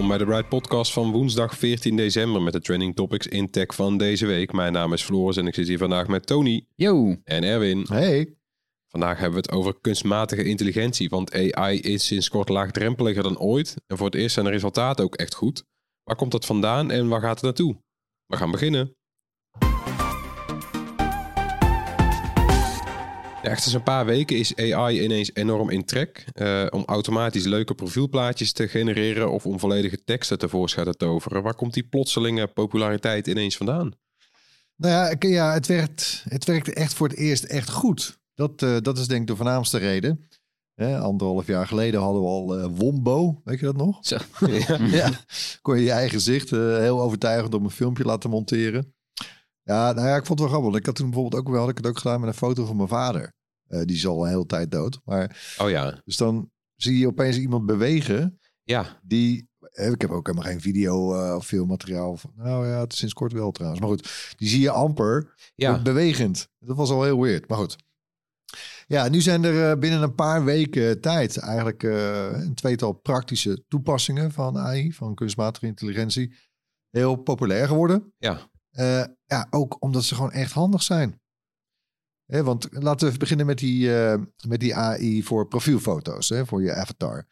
Welkom bij de Bright Podcast van woensdag 14 december met de trending topics in tech van deze week. Mijn naam is Floris en ik zit hier vandaag met Tony Yo. en Erwin. Hey. Vandaag hebben we het over kunstmatige intelligentie, want AI is sinds kort laagdrempeliger dan ooit. En voor het eerst zijn de resultaten ook echt goed. Waar komt dat vandaan en waar gaat het naartoe? We gaan beginnen. Ja, echt sinds een paar weken is AI ineens enorm in trek. eh, om automatisch leuke profielplaatjes te genereren of om volledige teksten tevoorschijn te toveren. Waar komt die plotselinge populariteit ineens vandaan? Nou ja, ik- ja het, werkt, het werkte echt voor het eerst echt goed. Dat, eh, dat is denk ik de voornaamste reden. Hè, anderhalf jaar geleden hadden we al eh, Wombo, weet je dat nog? Zo. ja, kon je je eigen gezicht eh, heel overtuigend op een filmpje laten monteren. Ja, nou ja, ik vond het wel grappig. Ik had toen bijvoorbeeld ook wel, had ik het ook gedaan met een foto van mijn vader. Eh, die is al een hele tijd dood. Maar, Oh ja, dus dan zie je opeens iemand bewegen ja, die. Ik heb ook helemaal geen video eh, of filmmateriaal. Van, nou ja, het is sinds kort wel trouwens. Maar goed, die zie je amper ja. bewegend. Dat was al heel weird. Maar goed. Ja, nu zijn er eh, binnen een paar weken tijd eigenlijk een tweetal praktische toepassingen van AI, van kunstmatige intelligentie, heel populair geworden. Ja. Eh, ja, ook omdat ze gewoon echt handig zijn. Hè, want laten we even beginnen met die, eh, met die AI voor profielfoto's, hè, voor je avatar.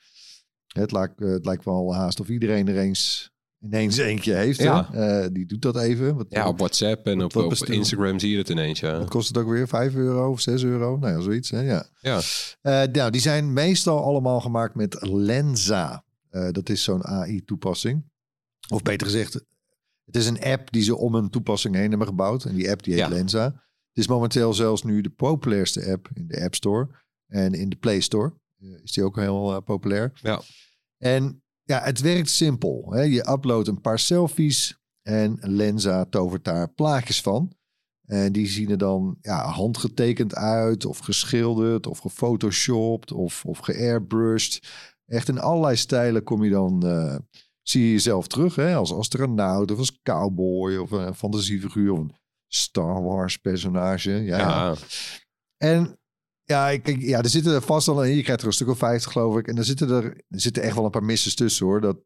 Het lijkt, eh, het lijkt wel haast of iedereen er eens ineens eentje heeft. Ja. Die doet dat even. Wat, Ja, op WhatsApp en Wat- op, wat op? Instagram zie je het ineens, ja. wat kost het ook weer? 5 euro of 6 euro? Nou ja, zoiets. Hè? Ja. Ja, nou, die zijn meestal allemaal gemaakt met Lenza. Dat is zo'n AI-toepassing. Of beter gezegd, het is een app die ze om een toepassing heen hebben gebouwd. En die app die heet Ja. Lenza. Het is momenteel zelfs nu de populairste app in de App Store. En in de Play Store eh, is die ook heel eh, populair. Ja. En ja, het werkt simpel. Hè? Je uploadt een paar selfies en Lenza tovert daar plaatjes van. En die zien er dan ja, handgetekend uit, of geschilderd, of gefotoshopt, of, of geairbrushed. Echt in allerlei stijlen kom je dan, eh, zie je jezelf terug. Hè? Als astronaut, of als cowboy, of een fantasiefiguur, of een Star Wars personage. Ja. ja. En ja, ik- ja, er zitten er vast al, je krijgt er een stuk of 50 geloof ik. En er zitten er, er zitten echt wel een paar misses tussen hoor. Dat,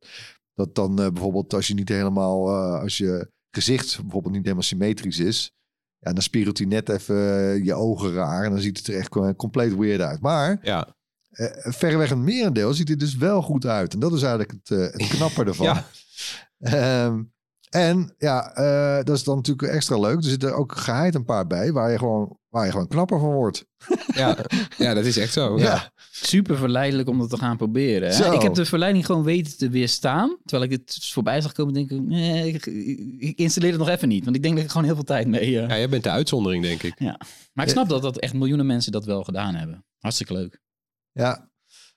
dat dan eh, bijvoorbeeld als je niet helemaal, eh, als je gezicht bijvoorbeeld niet helemaal symmetrisch is. Ja, dan spiegelt hij net even eh, je ogen raar. En dan ziet het er echt co- compleet weird uit. Maar ja. Eh, verreweg een merendeel ziet er dus wel goed uit. En dat is eigenlijk het, eh, het knapper ervan. Ja. Ehm, en ja, eh, dat is dan natuurlijk extra leuk. Er zitten ook geheid een paar bij waar je gewoon, waar je gewoon knapper van wordt. Ja, ja, dat is echt zo. Ja. Ja. Super verleidelijk om dat te gaan proberen. Hè? Ik heb de verleiding gewoon weten te weerstaan. Terwijl ik het voorbij zag komen, denk ik, nee, ik, ik installeer het nog even niet. Want ik denk dat ik gewoon heel veel tijd mee... eh, Ja, jij bent de uitzondering, denk ik. Maar ik snap dat, dat echt miljoenen mensen dat wel gedaan hebben. Hartstikke leuk. Ja.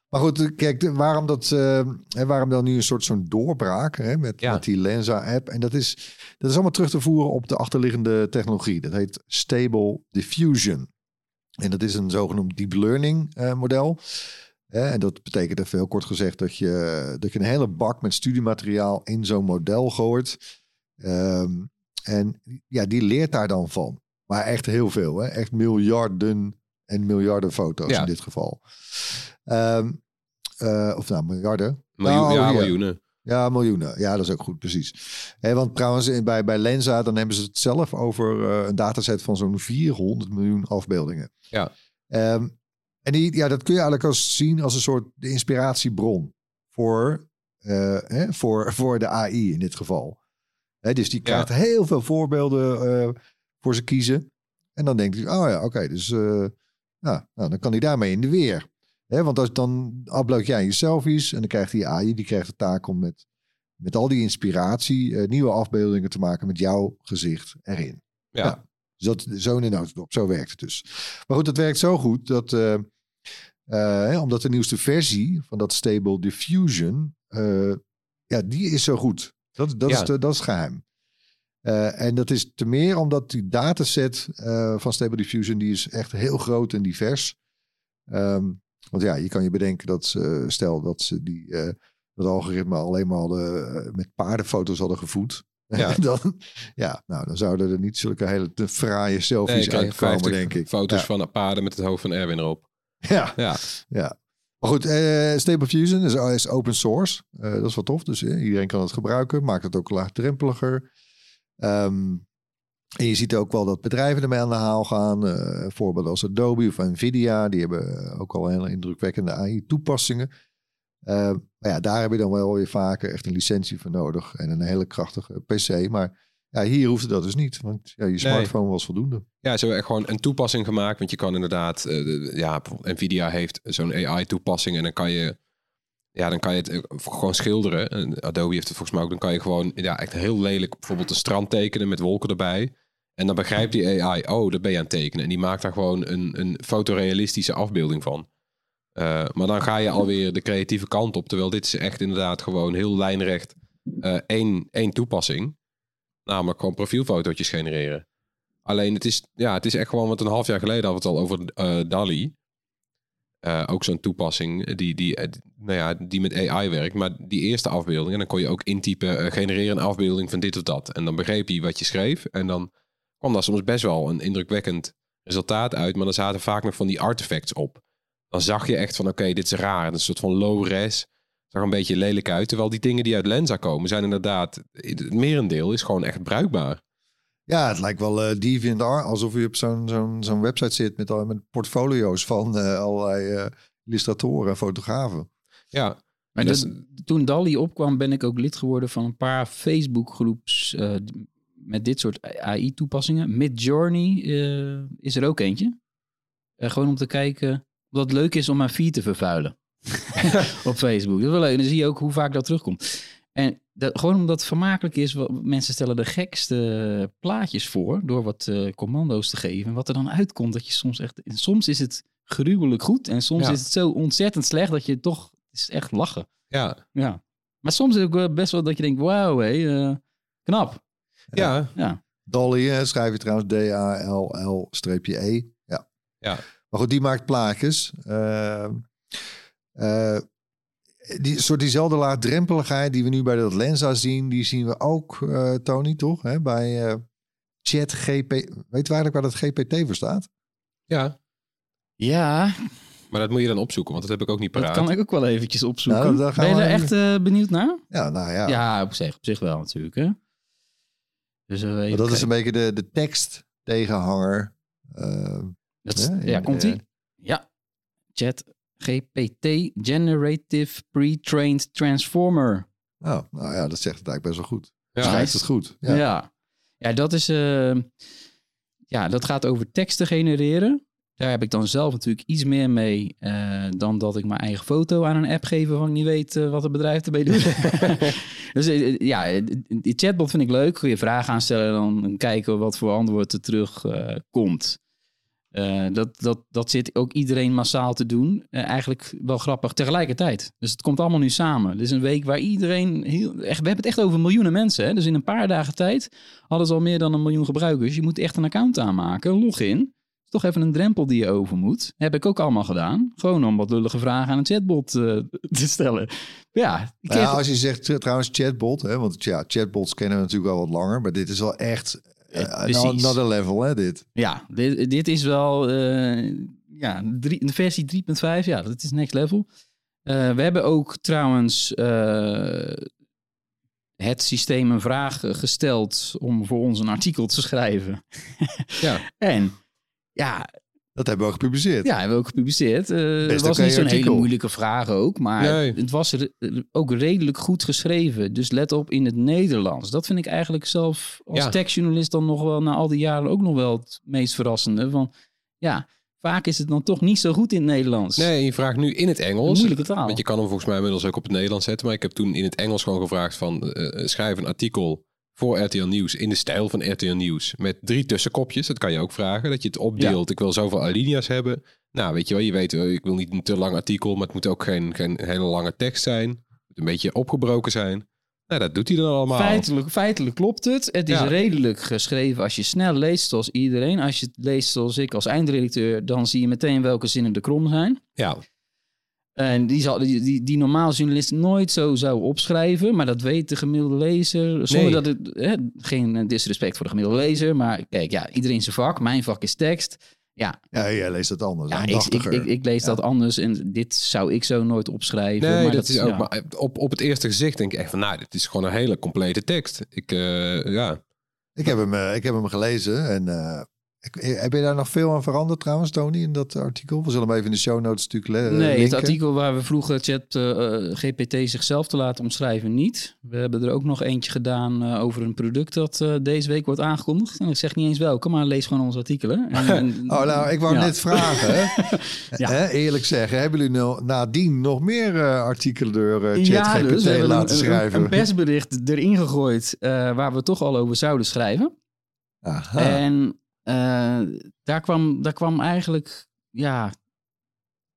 Maar goed, kijk, waarom, dat, eh, waarom dan nu een soort zo'n doorbraak hè, met, Ja. met die Lenza-app? En dat is, dat is allemaal terug te voeren op de achterliggende technologie. Dat heet Stable Diffusion. En dat is een zogenoemd deep learning eh, model. En dat betekent even heel kort gezegd dat je, dat je een hele bak met studiemateriaal in zo'n model gooit. Ehm, en ja, die leert daar dan van. Maar echt heel veel. Hè? Echt miljarden en miljarden foto's Ja. in dit geval. Ehm, eh, of nou, miljarden. Miljoen, Nou, ja, miljoenen. Ja, miljoenen. Ja, dat is ook goed, precies. Hé, want trouwens, bij, bij Lenza, dan hebben ze het zelf over eh, een dataset van zo'n 400 miljoen afbeeldingen. Ja. Ehm, en die, ja, dat kun je eigenlijk als zien als een soort de inspiratiebron voor, eh, hè, voor, voor de AI in dit geval. Hè, dus die krijgt heel veel voorbeelden voor ze kiezen. En dan denkt hij, oh ja, oké, dus ja, nou, dan kan hij daarmee in de weer. Hè, want als, dan upload jij je selfies en dan krijgt die AI, die krijgt de taak om met, met al die inspiratie eh, nieuwe afbeeldingen te maken met jouw gezicht erin. Ja. Dus dat, zo in de notendop, zo werkt het dus. Maar goed, het werkt zo goed dat, eh, eh, omdat de nieuwste versie van dat Stable Diffusion, ja, die is zo goed. Dat, dat, Ja. is, de, dat is geheim. Eh, en dat is te meer omdat die dataset eh, van Stable Diffusion, die is echt heel groot en divers. Ehm, want ja, je kan je bedenken dat ze, stel dat ze die, eh, dat algoritme alleen maar hadden, met paardenfoto's hadden gevoed. Ja. dan, ja, nou, dan zouden er niet zulke hele te fraaie Nee, selfies krijgt uitkomen, 50 denk ik. foto's Ja. van paarden met het hoofd van Erwin erop. Ja, Ja, ja. Maar goed, Stable Diffusion is, is open source. Dat is wel tof. Dus iedereen kan het gebruiken. Maakt het ook laagdrempeliger. Ehm, en je ziet ook wel dat bedrijven ermee aan de haal gaan. Eh voorbeelden als Adobe of Nvidia. Die hebben ook al hele indrukwekkende AI-toepassingen. Eh, maar ja, daar heb je dan wel weer vaker echt een licentie voor nodig. En een hele krachtige PC. Maar ja, hier hoeft dat dus niet. Want ja, je smartphone was voldoende. Ja, ze hebben echt gewoon een toepassing gemaakt. Want je kan inderdaad, eh, ja, Nvidia heeft zo'n AI-toepassing en dan kan je, ja, dan kan je het eh, gewoon schilderen. En Adobe heeft het volgens mij ook. Dan kan je gewoon, ja, echt heel lelijk bijvoorbeeld een strand tekenen met wolken erbij. En dan begrijpt die AI, oh, dat ben je aan het tekenen. En die maakt daar gewoon een, een fotorealistische afbeelding van. Eh, maar dan ga je alweer de creatieve kant op. Terwijl dit is echt inderdaad gewoon heel lijnrecht eh, één, één toepassing. Namelijk gewoon profielfotootjes genereren. Alleen het is, ja, het is echt gewoon, want een half jaar geleden hadden we het al over eh DALI. Eh, ook zo'n toepassing die, die, eh, nou ja, die met AI werkt. Maar die eerste afbeelding, en dan kon je ook intypen, eh, genereer een afbeelding van dit of dat. En dan begreep hij wat je schreef. En dan kwam daar soms best wel een indrukwekkend resultaat uit. Maar dan zaten vaak nog van die artifacts op. Dan zag je echt van, oké, dit is raar. Een soort van low res. Zag een beetje lelijk uit. Terwijl die dingen die uit Lenza komen, zijn inderdaad... Het merendeel is gewoon echt bruikbaar. Ja, het lijkt wel eh DeviantArt, alsof je op zo'n zo'n zo'n website zit met, al, met portfolio's van eh, allerlei eh, illustratoren en fotografen. Ja, Maar Dus- dat- toen DALI opkwam, ben ik ook lid geworden van een paar Facebook-groeps eh, met dit soort AI-toepassingen. Midjourney eh, is er ook eentje. Eh, gewoon om te kijken of het leuk is om mijn feed te vervuilen op Facebook. Dat is wel leuk. En dan zie je ook hoe vaak dat terugkomt. En dat, gewoon omdat het vermakelijk is, wat- mensen stellen de gekste plaatjes voor door wat eh, commando's te geven. En wat er dan uitkomt, dat je soms echt... Soms is het gruwelijk goed en soms Ja. is het zo ontzettend slecht dat je toch... Het is echt lachen. ja, Ja. Maar soms is het ook wel best wel dat je denkt, wauw, hé, eh, knap. ja. Ja. Dolly eh, schrijf je trouwens D-A-L-L-E. Ja. Ja. Maar goed, die maakt plaatjes. Ehm, eh, die soort diezelfde laagdrempeligheid die we nu bij dat Lenza zien, die zien we ook, eh, Tony, toch? Hè? Bij eh ChatGP. Weet je eigenlijk waar dat GPT voor staat? ja. Ja, Maar dat moet je dan opzoeken, want dat heb ik ook niet dat paraat. kan ik ook wel eventjes opzoeken. Nou, ben je er echt eh, benieuwd naar? Ja, nou ja. Ja, op, zich, op zich wel natuurlijk. Hè? Dus eh, dat is een beetje de, de tekst tegenhanger. Eh, Dat ja, ja, in, komt eh, ie? Ja. Chat GPT Generative Pre-Trained Transformer. oh, nou ja, dat zegt het eigenlijk best wel goed. Ja, Schrijft het goed. Ja. Ja. ja. dat is... eh, ja, dat gaat over teksten genereren. Daar heb ik dan zelf natuurlijk iets meer mee eh, dan dat ik mijn eigen foto aan een app geef waarvan ik niet weet eh, wat het bedrijf ermee doet. dus eh, ja, die chatbot vind ik leuk. Kun je vragen aanstellen en dan kijken wat voor antwoord er terug eh, dat, dat, dat zit ook iedereen massaal te doen. Eh, eigenlijk wel grappig tegelijkertijd. Dus het komt allemaal nu samen. Dit is een week waar iedereen... Heel, echt, we hebben het echt over miljoenen mensen. Hè? Dus in een paar dagen tijd hadden ze al meer dan een miljoen gebruikers. Je moet echt een account aanmaken, een login. is toch even een drempel die je over moet. Heb ik ook allemaal gedaan. Gewoon om wat lullige vragen aan een chatbot eh, te stellen. Ja, ik Nou als je zegt trouwens chatbot, hè, want ja, chatbots kennen we natuurlijk al wat langer, maar dit is wel echt uh, precies. another level, hè, dit. Ja, dit, dit is wel eh, ja, drie, de versie 3.5. Ja, dat is next level. We hebben ook trouwens het systeem een vraag gesteld om voor ons een artikel te schrijven. Ja. En ja, Dat hebben we ook gepubliceerd. ja, hebben we ook gepubliceerd. Eh, het was niet zo'n hele moeilijke vraag ook, maar Nee. het was re- ook redelijk goed geschreven. Dus let op in het Nederlands. Dat vind ik eigenlijk zelf als Ja. tekstjournalist dan nog wel na al die jaren ook nog wel het meest verrassende. Van ja, vaak is het dan toch niet zo goed in het Nederlands. Nee, je vraagt nu in het Een Engels. moeilijke taal. Want je kan hem volgens mij inmiddels ook op het Nederlands zetten. Maar ik heb toen in het Engels gewoon gevraagd van... eh, schrijf een artikel voor RTL Nieuws in de stijl van RTL Nieuws. Met drie tussenkopjes. Dat kan je ook vragen. Dat je het opdeelt. Ik wil zoveel alinea's hebben. Nou, weet je wel. Je weet, eh, ik wil niet een te lang artikel. Maar het moet ook geen, geen hele lange tekst zijn. Het moet een beetje opgebroken zijn. Nou, dat doet hij dan allemaal. Feitelijk, feitelijk klopt het. Het is Ja. redelijk geschreven als je snel leest zoals iedereen. Als je het leest zoals ik als eindredacteur, dan zie je meteen welke zinnen de krom zijn. Ja, En die, zal, die, die, die normaal journalist nooit zo zou opschrijven. Maar dat weet de gemiddelde lezer. Zonder Nee. dat het... Hè, geen disrespect voor de gemiddelde lezer. Maar kijk, ja, iedereen zijn vak. Mijn vak is tekst. Ja, Ja, jij leest het anders. ja ik, ik, ik, ik lees Ja. dat anders. En dit zou ik zo nooit opschrijven. nee, maar dat, is ook. ja. Maar op, op het eerste gezicht denk ik echt van... Nou, dit is gewoon een hele complete tekst. Ik, eh, ja... Ik heb hem, eh, ik heb hem gelezen en eh, heb je daar nog veel aan veranderd trouwens, Tony, in dat artikel? We zullen hem even in de show notes natuurlijk le- Nee, het artikel waar we vroegen chat eh, eh, GPT zichzelf te laten omschrijven niet. We hebben er ook nog eentje gedaan eh, over een product dat eh, deze week wordt aangekondigd. En ik zeg niet eens welke, maar lees gewoon onze artikelen. En, en- Oh, nou, ik wou Ja. net vragen. Hè? Ja. Hè, eerlijk zeggen, hebben jullie nou nadien nog meer eh, artikelen door eh, Ja, ChatGPT dus we hebben laten een, schrijven? Een persbericht erin gegooid eh, waar we toch al over zouden schrijven. Aha. En eh, daar, kwam, daar kwam eigenlijk, ja,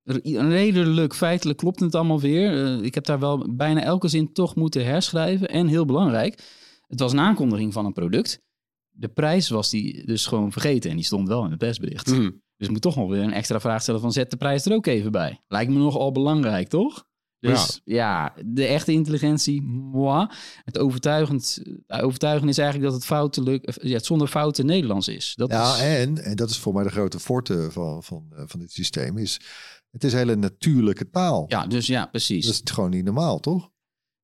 redelijk feitelijk klopt het allemaal weer. Eh, ik heb daar wel bijna elke zin toch moeten herschrijven. En heel belangrijk, het was een aankondiging van een product. De prijs was die dus gewoon vergeten en die stond wel in het persbericht. hm. Dus ik moet toch nog weer een extra vraag stellen van zet de prijs er ook even bij. Lijkt me nogal belangrijk, toch? Dus ja, de echte intelligentie, moi. Het overtuigend, eh, overtuigend is eigenlijk dat het, foutelijk, eh, ja, het zonder fouten Nederlands is. Dat Ja, is en, en dat is voor mij de grote forte van, van, eh, van dit systeem, is het is hele natuurlijke taal. ja, dus ja, precies. Dat is gewoon niet normaal, toch?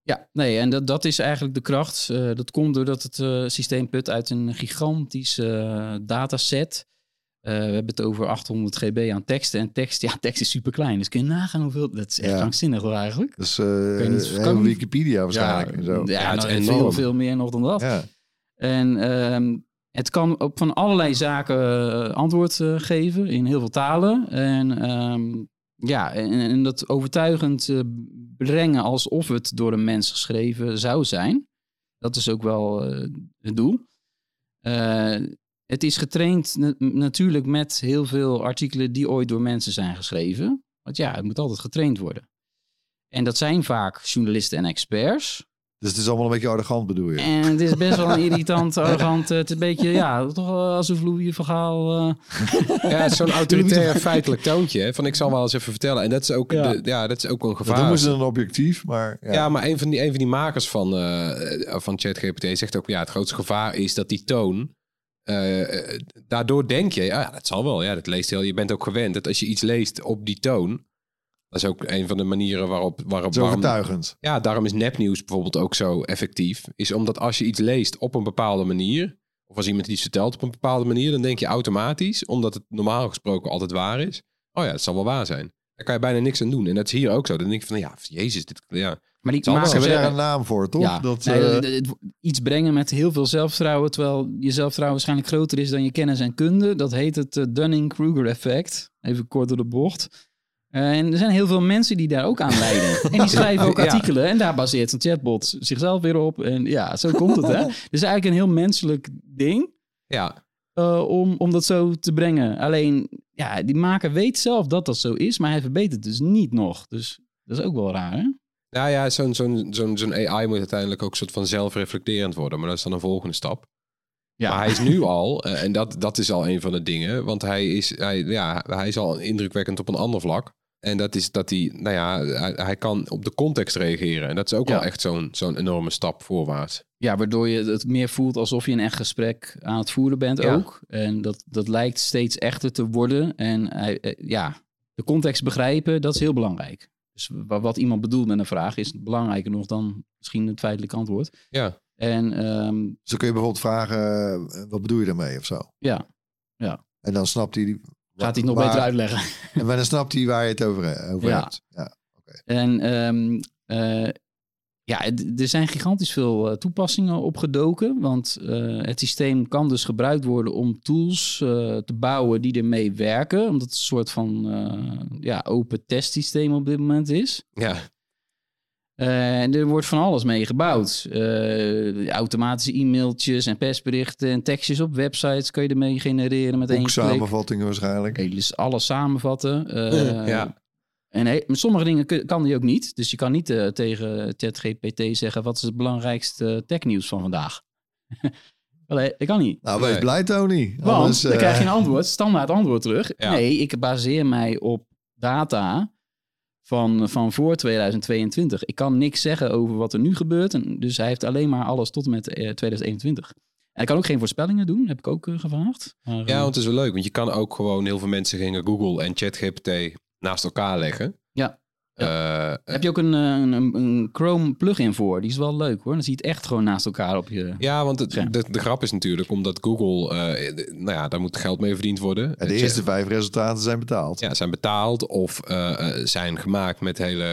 Ja, nee, en dat, dat is eigenlijk de kracht. Dat komt doordat het systeem put uit een gigantische dataset. Eh, we hebben het over 800 GB aan teksten. En tekst, ja, tekst is super klein. Dus kun je nagaan hoeveel. Dat is echt Ja. krankzinnig eigenlijk. Dus niet- kan Wikipedia waarschijnlijk. en zo. ja, Ja, nou, veel, enorm. veel meer nog dan dat. Ja. En ehm, het kan op van allerlei zaken eh, antwoord geven in heel veel talen. En ehm, ja, en, en dat overtuigend brengen alsof het door een mens geschreven zou zijn. Dat is ook wel het doel. Het is getraind na- natuurlijk met heel veel artikelen die ooit door mensen zijn geschreven. Want ja, het moet altijd getraind worden. En dat zijn vaak journalisten en experts. Dus het is allemaal een beetje arrogant bedoel je? En het is best wel een irritant, arrogant. eh, Het is een beetje, ja, toch alsof Louis van Gaal... eh, Ja, het is zo'n autoritair feitelijk toontje. Hè, van ik zal wel eens even vertellen. En dat is ook, Ja. de, ja, dat is ook een Dat gevaar. noemen ze een objectief, maar ja. Ja, maar een van die, een van die makers van, eh van ChatGPT zegt ook... ja, het grootste gevaar is dat die toon... eh, eh, daardoor denk je, ja, dat zal wel. Ja, dat leest heel, je bent ook gewend dat als je iets leest op die toon... dat is ook een van de manieren waarop... waarop waarom, overtuigend. ja, daarom is nepnieuws bijvoorbeeld ook zo effectief. Is omdat als je iets leest op een bepaalde manier... of als iemand iets vertelt op een bepaalde manier... dan denk je automatisch, omdat het normaal gesproken altijd waar is... oh ja, het zal wel waar zijn. Daar kan je bijna niks aan doen. En dat is hier ook zo. Dan denk je van, ja, jezus, dit... Ja. Maar die Zal daar hebben- een naam voor, toch? Ja, Dat, nee, eh, iets brengen met heel veel zelfvertrouwen, terwijl je zelfvertrouwen waarschijnlijk groter is dan je kennis en kunde. Dat heet het eh, Dunning-Kruger effect. Even kort door de bocht. Eh, en er zijn heel veel mensen die daar ook aan leiden. en die schrijven ook Ja. artikelen en daar baseert een chatbot zichzelf weer op. En ja, zo komt het hè. Dus eigenlijk een heel menselijk ding. ja, om, om dat zo te brengen. Alleen, ja, die maker weet zelf dat dat zo is, maar hij verbetert dus niet nog. Dus dat is ook wel raar, hè? Nou ja, zo'n zo'n zo'n zo'n AI moet uiteindelijk ook een soort van zelfreflecterend worden. Maar dat is dan een volgende stap. Ja. Maar hij is nu al, eh, en dat, dat is al een van de dingen, want hij is, hij, ja, hij is al indrukwekkend op een ander vlak. En dat is dat hij, nou ja, hij, hij kan op de context reageren. En dat is ook Ja. wel echt zo'n zo'n enorme stap voorwaarts. Ja, waardoor je het meer voelt alsof je een echt gesprek aan het voeren bent Ja. ook. En dat, dat lijkt steeds echter te worden. En hij, eh, ja, de context begrijpen, dat is heel belangrijk. Dus wa- wat iemand bedoelt met een vraag is belangrijker nog dan misschien het feitelijk antwoord. Ja. En ehm, Zo kun je bijvoorbeeld vragen, eh, wat bedoel je daarmee of zo? ja, En dan snapt hij... gaat hij het nog waar- beter uitleggen. En dan snapt hij waar je het over, over Ja. hebt. Ja. En ehm, eh, ja, er zijn gigantisch veel eh, toepassingen opgedoken. Want eh, het systeem kan dus gebruikt worden om tools eh, te bouwen die ermee werken. Omdat het een soort van eh, ja, open testsysteem op dit moment is. Ja, en er wordt van alles mee gebouwd. Automatische e-mailtjes en persberichten en tekstjes op websites kan je ermee genereren met één klik. Boeksamenvattingen waarschijnlijk. Dus alles samenvatten. Ja. En he- sommige dingen kan die ook niet. Dus je kan niet eh, tegen ChatGPT zeggen... wat is het belangrijkste technieuws van vandaag? Allee, dat kan niet. Nou, wees Nee. blij Tony. Want Anders, dan eh, krijg je een antwoord, standaard antwoord terug. Ja. Nee, ik baseer mij op data van, van voor 2022. Ik kan niks zeggen over wat er nu gebeurt. En dus hij heeft alleen maar alles tot en met eh, 2021. En hij kan ook geen voorspellingen doen, heb ik ook eh, gevraagd. Maar, ja eh, want het is wel leuk. Want je kan ook gewoon... Heel veel mensen gingen Google en ChatGPT naast elkaar leggen. Ja. Eh, heb je ook een, eh, een, een, een Chrome plugin voor? Die is wel leuk hoor. Dan zie je het echt gewoon naast elkaar op je... Ja, want het- de, de grap is natuurlijk omdat Google, eh, de- nou ja, daar moet geld mee verdiend worden. ja, de eerste vijf resultaten zijn betaald. ja, zijn betaald of zijn gemaakt met hele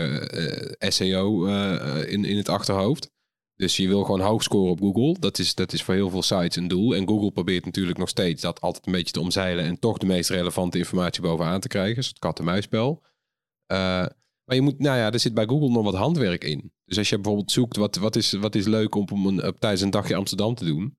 eh, SEO eh, in, in het achterhoofd. Dus je wil gewoon hoog scoren op Google. Dat is, dat is voor heel veel sites een doel. En Google probeert natuurlijk nog steeds dat altijd een beetje te omzeilen en toch de meest relevante informatie bovenaan te krijgen. Dus het kat-en-muisspel. Eh, maar je moet, nou ja, er zit bij Google nog wat handwerk in. Dus als je bijvoorbeeld zoekt wat, wat, is, wat is leuk om op een, op, tijdens een dagje Amsterdam te doen,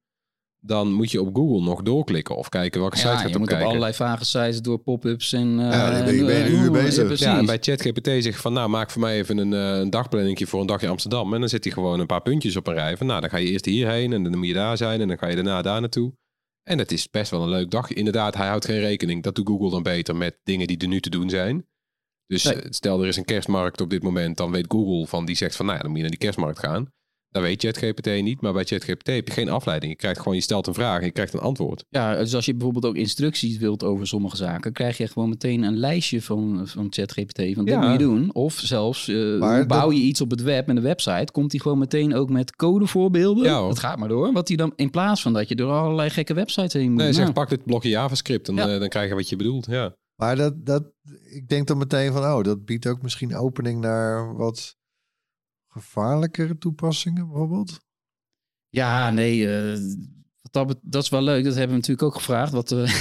dan moet je op Google nog doorklikken of kijken welke site Ja, gaat je op moet kijken. op allerlei vage sites door pop-ups en... eh, Ja, dan ben je- ben eh, uur bezig. Ja, en bij ChatGPT zeg van, nou, maak voor mij even een, eh, een dagplanningje voor een dagje Amsterdam. En dan zet hij gewoon een paar puntjes op een rij. Van, nou, dan ga je eerst hierheen en dan moet je daar zijn en dan ga je daarna daar naartoe. En het is best wel een leuk dagje. Inderdaad, hij houdt geen rekening. Dat doet Google dan beter met dingen die er nu te doen zijn. Dus Nee. stel er is een kerstmarkt op dit moment, dan weet Google van, die zegt van, nou ja, dan moet je naar die kerstmarkt gaan. Dat weet ChatGPT niet, maar bij ChatGPT heb je geen afleiding. Je krijgt gewoon, je stelt een vraag en je krijgt een antwoord. Ja, dus als je bijvoorbeeld ook instructies wilt over sommige zaken, krijg je gewoon meteen een lijstje van, van ChatGPT van dit Ja. moet je doen. Of zelfs eh, bouw dat- je iets op het web en de website, komt hij gewoon meteen ook met codevoorbeelden. Ja, het gaat maar door. Wat hij dan in plaats van dat je door allerlei gekke websites heen moet. Nee, zeg, Nou, pak dit blokje JavaScript en Ja. eh, dan krijg je wat je bedoelt. Ja. Maar dat, dat, ik denk dan meteen van, oh, dat biedt ook misschien opening naar wat gevaarlijkere toepassingen bijvoorbeeld. Ja, nee, eh, wat dat, dat is wel leuk. Dat hebben we natuurlijk ook gevraagd. Wat, eh,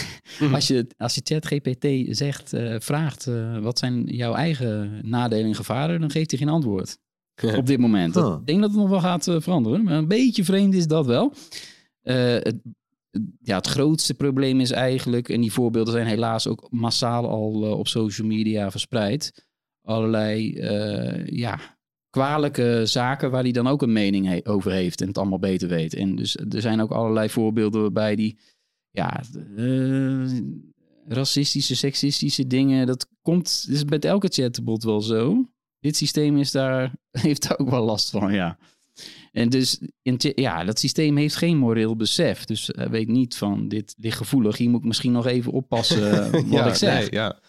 als, je, als je ChatGPT zegt, eh, vraagt, eh, wat zijn jouw eigen nadelen en gevaren, dan geeft hij geen antwoord. op dit moment. Dat-. Ik denk dat het nog wel gaat eh, veranderen. Maar een beetje vreemd is dat wel. Eh, het, ja, het grootste probleem is eigenlijk, en die voorbeelden zijn helaas ook massaal al op social media verspreid. Allerlei eh, ja, kwalijke zaken waar hij dan ook een mening he- over heeft en het allemaal beter weet. En dus er zijn ook allerlei voorbeelden waarbij die ja, eh, racistische, seksistische dingen, dat komt, is met elke chatbot wel zo. Dit systeem is daar, heeft daar ook wel last van, ja. En dus, in, ja, dat systeem heeft geen moreel besef. Dus hij weet niet van, dit ligt gevoelig. Hier moet ik misschien nog even oppassen wat ja, ik zeg. nee, ja.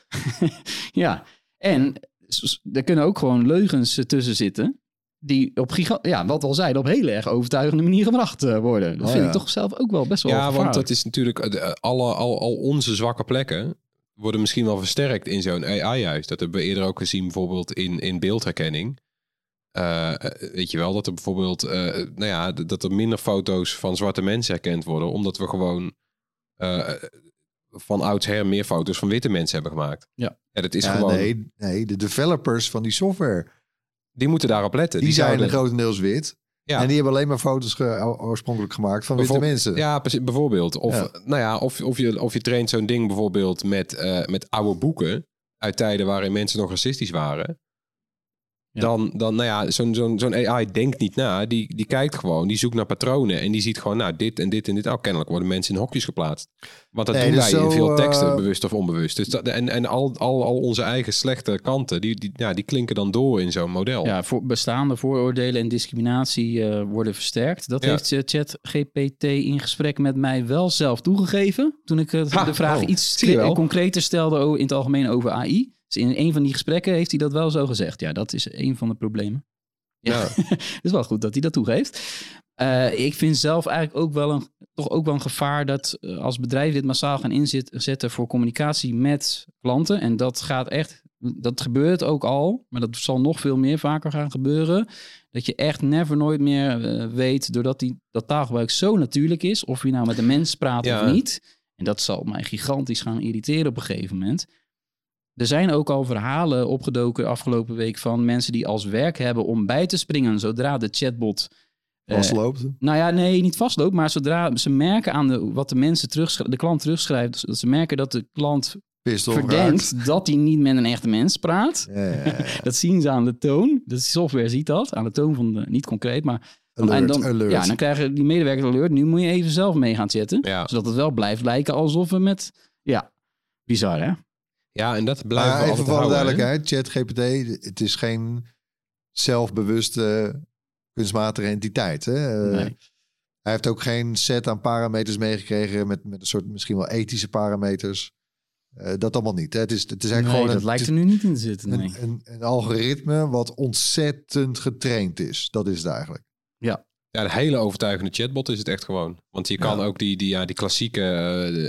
ja, en er kunnen ook gewoon leugens eh, tussen zitten. Die op giga ja, wat al zeiden, op heel erg overtuigende manier gebracht eh, worden. Dat Oh, vind ja. ik toch zelf ook wel best wel Ja, want dat is natuurlijk eh, alle, al, al onze zwakke plekken worden misschien wel versterkt in zo'n AI juist. Dat hebben we eerder ook gezien bijvoorbeeld in, in beeldherkenning. Weet je wel, dat er bijvoorbeeld, nou ja, dat er minder foto's van zwarte mensen herkend worden, omdat we gewoon van oudsher meer foto's van witte mensen hebben gemaakt. Ja. dat is ja, gewoon, nee, nee, de developers van die software, die moeten daarop letten. die, zijn zouden- grotendeels wit. Ja. En die hebben alleen maar foto's ge- oorspronkelijk gemaakt van witte mensen. Ja, precies, bijvoorbeeld. Of, Ja. Nou ja, of, of, je, of je traint zo'n ding bijvoorbeeld met, eh, met oude boeken uit tijden waarin mensen nog racistisch waren. Ja. Dan, dan, nou ja, zo'n zo'n zo'n AI denkt niet na. Die, die kijkt gewoon, die zoekt naar patronen. En die ziet gewoon, nou, dit en dit en dit. Oh, kennelijk worden mensen in hokjes geplaatst. Want dat Nee, doen dus wij in veel teksten, eh, bewust of onbewust. Dus dat, en en al, al, al onze eigen slechte kanten, die, die, ja, die klinken dan door in zo'n model. Ja, voor bestaande vooroordelen en discriminatie eh, worden versterkt. Dat Ja. heeft eh, ChatGPT in gesprek met mij wel zelf toegegeven. Toen ik Ha, de vraag oh, iets concreter stelde in het algemeen over AI. Dus in een van die gesprekken heeft hij dat wel zo gezegd. Ja, dat is een van de problemen. Ja, Ja. het is wel goed dat hij dat toegeeft. Eh, ik vind zelf eigenlijk ook wel een, toch ook wel een gevaar dat eh, als bedrijven dit massaal gaan inzetten voor communicatie met klanten. En dat gaat echt, dat gebeurt ook al, maar dat zal nog veel meer vaker gaan gebeuren. Dat je echt never nooit meer eh, weet, doordat die, dat taalgebruik zo natuurlijk is, of je nou met een mens praat Ja. of niet. En dat zal mij gigantisch gaan irriteren op een gegeven moment. Er zijn ook al verhalen opgedoken afgelopen week van mensen die als werk hebben om bij te springen zodra de chatbot. eh, Vastloopt. nou ja, nee, niet vastloopt, maar zodra ze merken aan de, wat de mensen terugschrijven, de klant terugschrijft, dat ze merken dat de klant Pist of verdenkt dat hij niet met een echte mens praat. Ja, ja, ja. Dat zien ze aan de toon. De software ziet dat, aan de toon van de, niet concreet, maar Alert, en dan, alert. Ja, dan krijgen die medewerkers alert. Nu moet je even zelf mee gaan chatten, Ja. zodat het wel blijft lijken alsof we met, ja, bizar hè? Ja, en dat blijven Maar we even voor de duidelijkheid, ChatGPT, het is geen zelfbewuste kunstmatige entiteit. Hè? Eh, Nee. Hij heeft ook geen set aan parameters meegekregen met, met een soort misschien wel ethische parameters. Eh, dat allemaal niet. Hè? Het is, het is eigenlijk Nee, gewoon dat een, lijkt er nu niet in te zitten. Nee. een, een, een algoritme wat ontzettend getraind is. Dat is het eigenlijk. Ja, een hele overtuigende chatbot is het echt gewoon. Want je kan Ja. ook die, die, ja, die klassieke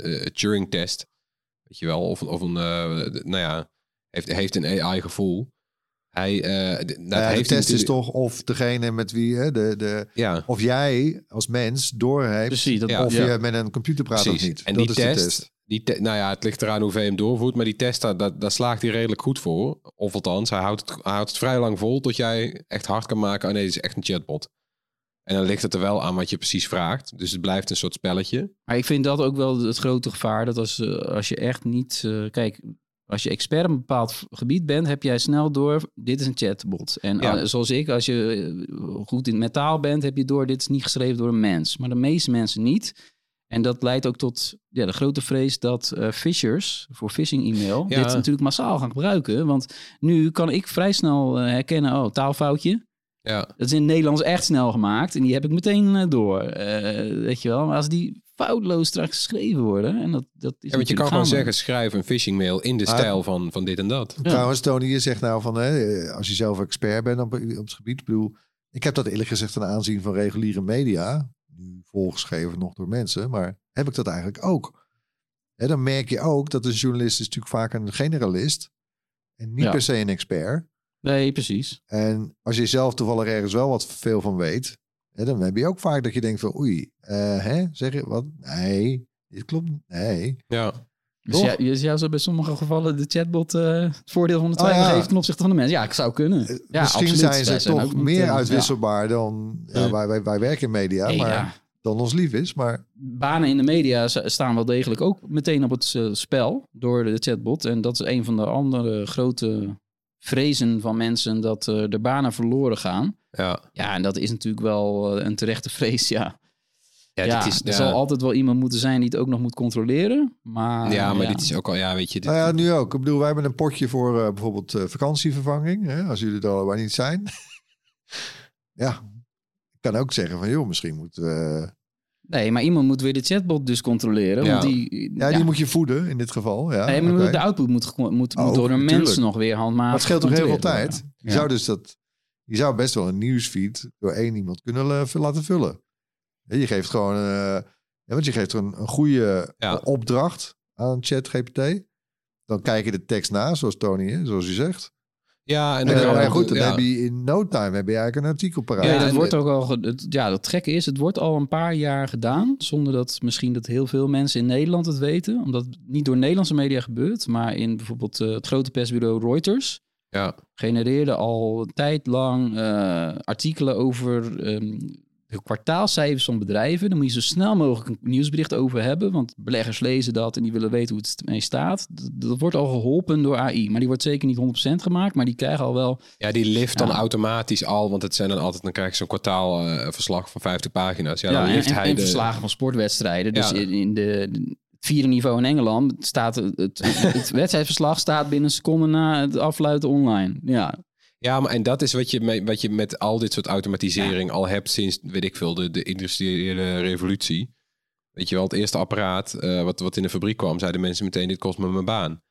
eh, Turing-test, weet je wel, of, een- of een, eh, de- nou ja, heeft, heeft een AI-gevoel. Hij, eh, dat Nou ja, de heeft hij test is toch of degene met wie, hè, de, de, Ja, of jij als mens doorheeft Precies, dat, Ja. of ja. je met een computer praat precies. of niet. En dat die is de test, Die te- nou ja, het ligt eraan hoe je hem doorvoert, maar die test, daar, daar, daar slaagt hij redelijk goed voor. Of althans, hij houdt, het, hij houdt het vrij lang vol tot jij echt hard kan maken, oh nee, dit is echt een chatbot. En dan ligt het er wel aan wat je precies vraagt. Dus het blijft een soort spelletje. Maar ik vind dat ook wel het grote gevaar. Dat als, eh, als je echt niet... eh, kijk, als je expert in een bepaald gebied bent... heb jij snel door, dit is een chatbot. En Ja. eh, zoals ik, als je goed in metaal bent... heb je door, dit is niet geschreven door een mens. Maar de meeste mensen niet. En dat leidt ook tot ja, de grote vrees dat eh phishers voor phishing e-mail... Ja. dit natuurlijk massaal gaan gebruiken. Want nu kan ik vrij snel herkennen... oh, taalfoutje. Ja, Dat is in het Nederlands echt snel gemaakt. En die heb ik meteen eh, door. Eh, weet je wel. Maar als die foutloos straks geschreven worden. En dat, dat is ja want je kan gewoon zeggen, schrijf een phishing mail in de Ah. stijl van, van dit en dat. Ja. Trouwens, Tony, je zegt nou van hè, als je zelf expert bent op, op het gebied. Ik bedoel, ik heb dat eerlijk gezegd ten aanzien van reguliere media. Nu volgeschreven nog door mensen, maar heb ik dat eigenlijk ook. Hè, dan merk je ook dat een journalist is natuurlijk vaak een generalist. En niet Ja. per se een expert. Nee, precies. En als je zelf toevallig ergens wel wat veel van weet. Hè, dan heb je ook vaak dat je denkt van oei, eh, hè, zeg je wat? Nee, dit klopt. niet. Nee. Ja, Dus, Toch? ja, dus jou zou bij sommige gevallen de chatbot eh, het voordeel van de Oh, twijfel ja. geven ten opzichte van de mens. Ja, ik zou kunnen. Eh, Ja, Misschien absoluut. zijn ze Wij toch meer uitwisselbaar dan ja, wij, wij, wij werken in media, maar ja. dan ons lief is. Maar Banen in de media staan wel degelijk ook meteen op het spel door de chatbot. En dat is een van de andere grote vrezen van mensen dat eh, de banen verloren gaan. ja. Ja, en dat is natuurlijk wel eh, een terechte vrees, ja. Ja, Ja, dit is, er ja, zal altijd wel iemand moeten zijn die het ook nog moet controleren. Maar, ja, maar dit is ook al, ja, weet je, dit, nou ja, nu ook. Ik bedoel, wij hebben een potje voor eh, bijvoorbeeld eh, vakantievervanging. Hè, als jullie er allebei niet zijn. ja, ik kan ook zeggen van joh, misschien moeten we... Nee, maar iemand moet weer de chatbot dus controleren. Ja. Want die, Ja, die moet je voeden in dit geval. Ja, Nee, maar de output moet, moet, Oh, door een mens nog weer handmatig Maar het scheelt toch heel veel tijd? Je zou dus dat... Je zou best wel een nieuwsfeed door één iemand kunnen laten vullen. Je geeft gewoon... eh, ja, want je geeft er een, een goede Ja. opdracht aan ChatGPT. Dan kijk je de tekst na, zoals Tony, hè, zoals u zegt. Ja, en En dan goed, dan ja. heb je in no time heb je eigenlijk een artikel paraat. Ja, dat en- wordt ook al. Het, ja, dat gekke is, het wordt al een paar jaar gedaan. Zonder dat misschien dat heel veel mensen in Nederland het weten. Omdat het niet door Nederlandse media gebeurt. Maar in bijvoorbeeld eh, het grote persbureau Reuters. Ja, genereerde al een tijd lang eh, artikelen over ehm, de kwartaalcijfers van bedrijven. Daar moet je zo snel mogelijk een nieuwsbericht over hebben. Want beleggers lezen dat en die willen weten hoe het ermee staat. Dat, wordt al geholpen door AI. Maar die wordt zeker niet 100% gemaakt. Maar die krijgen al wel... ja, die lift dan automatisch al, want het zijn dan altijd, dan krijg je zo'n kwartaalverslag van 50 pagina's. Ja, Ja, dan en, lift en, hij en de... verslagen van sportwedstrijden. Dus Ja. in, in de... het vierde niveau in Engeland staat het, het, het wedstrijdverslag staat binnen een seconde na het afluiten online. Ja, Ja, maar en dat is wat je, met, wat je met al dit soort automatisering al hebt sinds, weet ik veel, de, de industriële revolutie. Weet je wel, het eerste apparaat eh, wat, wat in de fabriek kwam, zeiden mensen meteen, dit kost me mijn baan.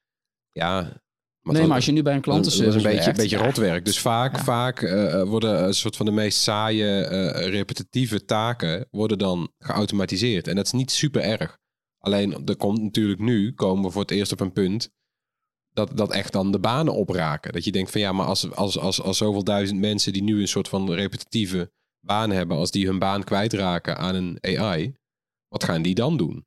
Ja, Want nee, maar als je nu bij een dat is klantenservice een beetje, een beetje ja, rotwerk. Dus vaak, Ja. vaak eh, worden een soort van de meest saaie, eh, repetitieve taken worden dan geautomatiseerd. En dat is niet super erg. Alleen er komt natuurlijk nu, komen we voor het eerst op een punt, dat, dat echt dan de banen opraken. Dat je denkt van ja, maar als, als, als, als zoveel duizend mensen die nu een soort van repetitieve baan hebben, als die hun baan kwijtraken aan een AI, wat gaan die dan doen?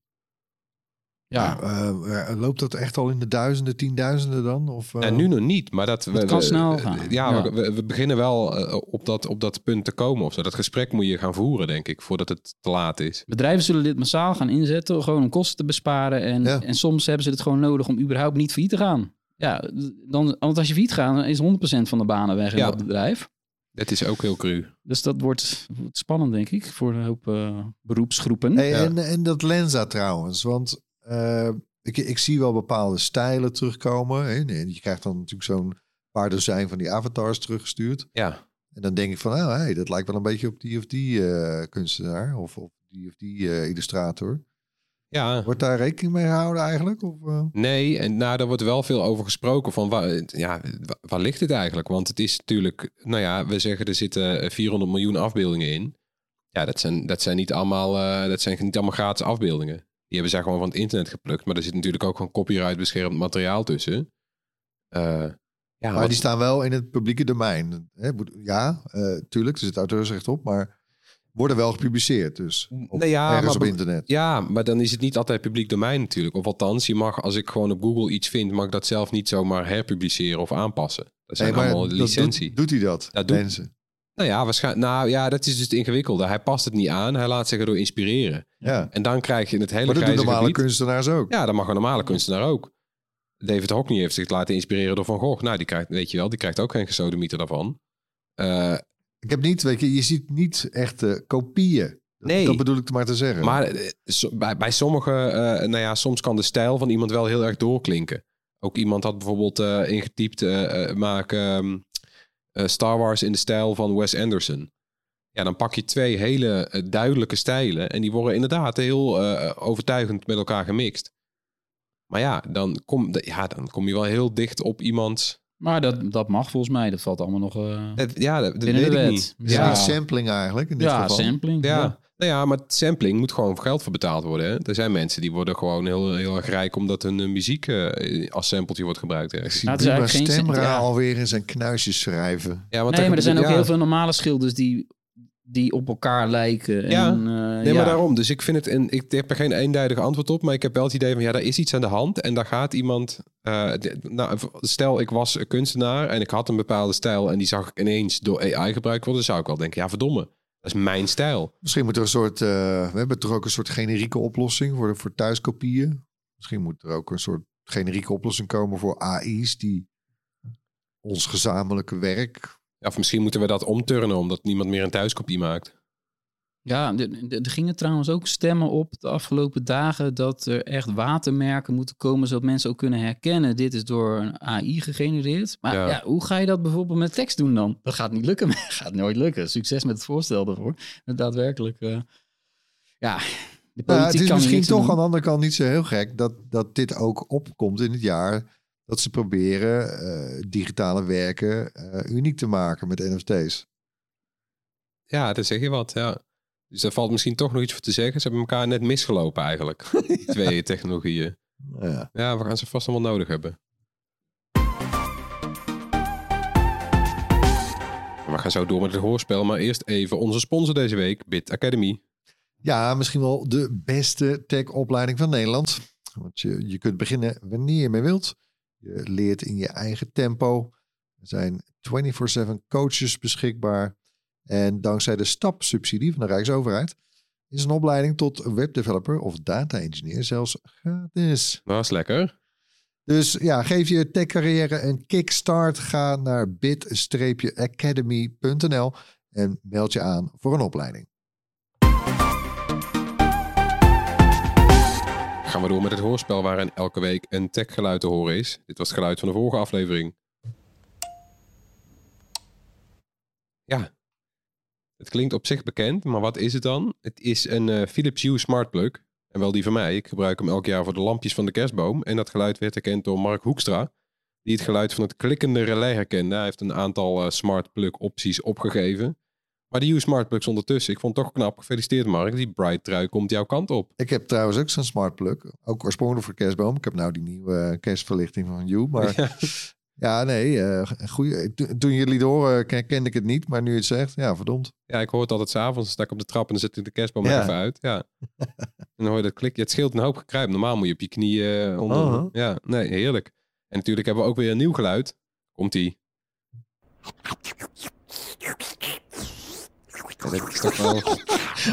Ja, Eh, eh, loopt dat echt al in de duizenden, tienduizenden dan? Of, eh, En nu nog niet, maar dat we, Het kan we- snel gaan. Ja, Ja. We, beginnen wel eh, op, dat, op dat punt te komen. Of zo. Dat gesprek moet je gaan voeren, denk ik, voordat het te laat is. bedrijven zullen dit massaal gaan inzetten, gewoon om kosten te besparen. En, Ja. en soms hebben ze het gewoon nodig om überhaupt niet failliet te gaan. Ja, dan, want als je failliet gaat, dan is 100% van de banen weg in Ja. dat bedrijf. Dat is ook heel cru. Dus dat wordt, wordt spannend, denk ik, voor een hoop eh, beroepsgroepen. Hey, Ja. en, en dat Lenza trouwens, want eh, ik, ik zie wel bepaalde stijlen terugkomen. Hè? En je krijgt dan natuurlijk zo'n paar dozijn van die avatars teruggestuurd. Ja, En dan denk ik van, nou, hey, dat lijkt wel een beetje op die of die eh, kunstenaar of op die of die eh, illustrator. ja. Wordt daar rekening mee gehouden eigenlijk? Of? Nee, en nou, daar wordt wel veel over gesproken van waar, ja, wa- waar ligt het eigenlijk? Want het is natuurlijk, nou ja, we zeggen er zitten 400 miljoen afbeeldingen in. Ja, dat zijn, dat zijn, niet, allemaal, dat zijn niet allemaal gratis afbeeldingen. Die hebben zij gewoon van het internet geplukt. Maar er zit natuurlijk ook gewoon copyright beschermd materiaal tussen. Eh, ja, maar wat- die staan wel in het publieke domein. Hè? Ja, eh, tuurlijk, er zit auteursrecht op, maar worden wel gepubliceerd dus. Op, Nou ja, ergens maar op internet. Ja, maar dan is het niet altijd publiek domein natuurlijk. Of althans, je mag, als ik gewoon op Google iets vind, mag ik dat zelf niet zomaar herpubliceren of aanpassen. Dat zijn Nee, allemaal dat licentie. Doet, doet hij dat? Dat doet- mensen. Nou ja, waarschijnlijk, nou ja, dat is dus het ingewikkelde. Hij past het niet aan, hij laat zich erdoor inspireren. Ja. En dan krijg je het hele Maar dat doen normale gebied. kunstenaars ook. Ja, dat mag een normale kunstenaar ook. David Hockney heeft zich laten inspireren door Van Gogh. Nou, die krijgt, weet je wel, die krijgt ook geen gesodemieter daarvan. Eh, Ik heb niet, weet je, je ziet niet echte kopieën. Dat, Nee. dat bedoel ik maar te zeggen. Maar eh, bij, bij sommigen, eh, nou ja, soms kan de stijl van iemand wel heel erg doorklinken. Ook iemand had bijvoorbeeld eh, ingetypt, eh, eh, maak ehm, eh, Star Wars in de stijl van Wes Anderson. Ja, dan pak je twee hele eh, duidelijke stijlen en die worden inderdaad heel eh, overtuigend met elkaar gemixt. Maar ja dan, kom, ja, dan kom je wel heel dicht op iemand. Maar dat, dat mag volgens mij. Dat valt allemaal nog... eh, Dat, ja, dat, weet de ik wet. niet. Ja. sampling eigenlijk in dit ja, geval. sampling. Ja. Ja. Nou ja, maar sampling moet gewoon geld voor betaald worden. Hè? Er zijn mensen die worden gewoon heel, heel erg rijk omdat hun eh, muziek eh, als sampletje wordt gebruikt. Ik zie Nou, Buma geen Stemra ja. alweer in zijn knuisjes schrijven. Ja, want Nee, maar er zijn ook ja. heel veel normale schilders die, die op elkaar lijken. Ja. En, eh, Nee, ja. maar daarom. Dus ik vind het, en ik heb er geen eenduidig antwoord op, maar ik heb wel het idee van, ja, daar is iets aan de hand en daar gaat iemand, eh, de- nou, stel ik was een kunstenaar en ik had een bepaalde stijl en die zag ik ineens door AI gebruikt worden, dan zou ik wel denken, ja, verdomme, dat is mijn stijl. Misschien moet er een soort, eh, we hebben toch ook een soort generieke oplossing voor, voor thuiskopieën. Misschien moet er ook een soort generieke oplossing komen voor AI's die ons gezamenlijke werk. Ja, of misschien moeten we dat omturnen omdat niemand meer een thuiskopie maakt. Ja, er- gingen trouwens ook stemmen op de afgelopen dagen dat er echt watermerken moeten komen zodat mensen ook kunnen herkennen. Dit is door een AI gegenereerd. Maar Ja. ja. hoe ga je dat bijvoorbeeld met tekst doen dan? Dat gaat niet lukken. gaat nooit lukken. Succes met het voorstel daarvoor. Daadwerkelijk. eh, ja, de politiek Nou, het is kan misschien toch doen. aan de andere kant niet zo heel gek dat, dat dit ook opkomt in het jaar dat ze proberen eh, digitale werken eh, uniek te maken met NFT's. Ja, daar zeg je wat, ja. Dus daar valt misschien toch nog iets voor te zeggen. Ze hebben elkaar net misgelopen eigenlijk, die twee technologieën. Ja. Ja, we gaan ze vast allemaal nodig hebben. We gaan zo door met het hoorspel, maar eerst even onze sponsor deze week, Bit Academy. Ja, misschien wel de beste tech-opleiding van Nederland. Want je, je kunt beginnen wanneer je mee wilt. Je leert in je eigen tempo. Er zijn 24-7 coaches beschikbaar. En dankzij de stapsubsidie van de Rijksoverheid is een opleiding tot webdeveloper of data engineer zelfs gratis. Dat is lekker. Dus ja, geef je tech-carrière een kickstart. Ga naar bit-academy.nl en meld je aan voor een opleiding. Gaan we door met het hoorspel waarin elke week een techgeluid te horen is. Dit was het geluid van de vorige aflevering. Ja, het klinkt op zich bekend, maar wat is het dan? Het is een eh, Philips Hue Smart Plug. En wel die van mij. Ik gebruik hem elk jaar voor de lampjes van de kerstboom. En dat geluid werd erkend door Mark Hoekstra. die het geluid van het klikkende relais herkende. Hij heeft een aantal eh, smart plug opties opgegeven. Maar die use smart plugs ondertussen. Ik vond het toch knap. Gefeliciteerd Mark. Die bright trui komt jouw kant op. Ik heb trouwens ook zo'n smart plug. Ook oorspronkelijk voor kerstboom. Ik heb nou die nieuwe eh, kerstverlichting van You. Maar ja, Ja. nee. eh goeie, to- toen jullie het horen ken- kende ik het niet. Maar nu je het zegt, ja verdomd. Ja, ik hoor het altijd s'avonds. Sta ik op de trap en dan zet ik de kerstboom er Ja. even uit. Ja. en dan hoor je dat klik. Ja, het scheelt een hoop gekruip. Normaal moet je op je knieën eh, onder. Ja, nee, heerlijk. En natuurlijk hebben we ook weer een nieuw geluid. Komt-ie. Ja,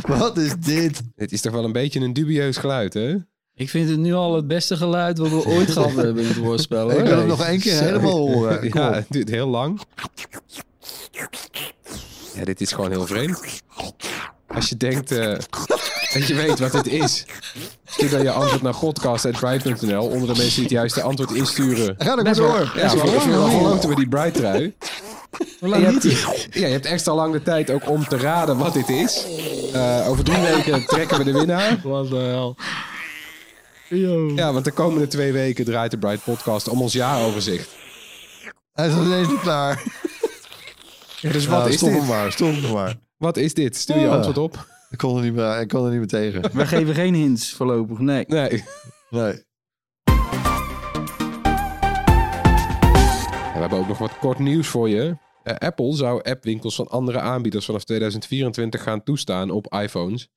Wat is dit? dit is toch wel een beetje een dubieus geluid, hè? Ik vind het nu al het beste geluid wat we ooit gehad hebben in het woordspel. Ik wil hem nog één keer helemaal horen. Kom Ja, het duurt heel lang. Ja, dit is gewoon heel vreemd. Als je denkt eh, dat je weet wat dit is, stuur dan je antwoord naar podcast.bright.nl. Onder de mensen die het juiste antwoord insturen. Ga er maar wel- door. Ja, voor voor een verloten we die Bright trui. Hoe lang je, niet? hebt, ja, je hebt extra lang de tijd ook om te raden wat dit is. Eh, over drie weken trekken we de winnaar. Wat de hel. Ja, want de komende twee weken draait de Bright Podcast om ons jaaroverzicht. Hij is nog steeds niet klaar. Dus wat Ja, is dit? maar, stop hem maar. Wat is dit? Stuur je Ja. antwoord op. Ik kon er niet meer, ik kon er niet meer tegen. We geven geen hints voorlopig, nee. Nee. Nee. We hebben ook nog wat kort nieuws voor je. Eh, Apple zou appwinkels van andere aanbieders vanaf 2024 gaan toestaan op iPhones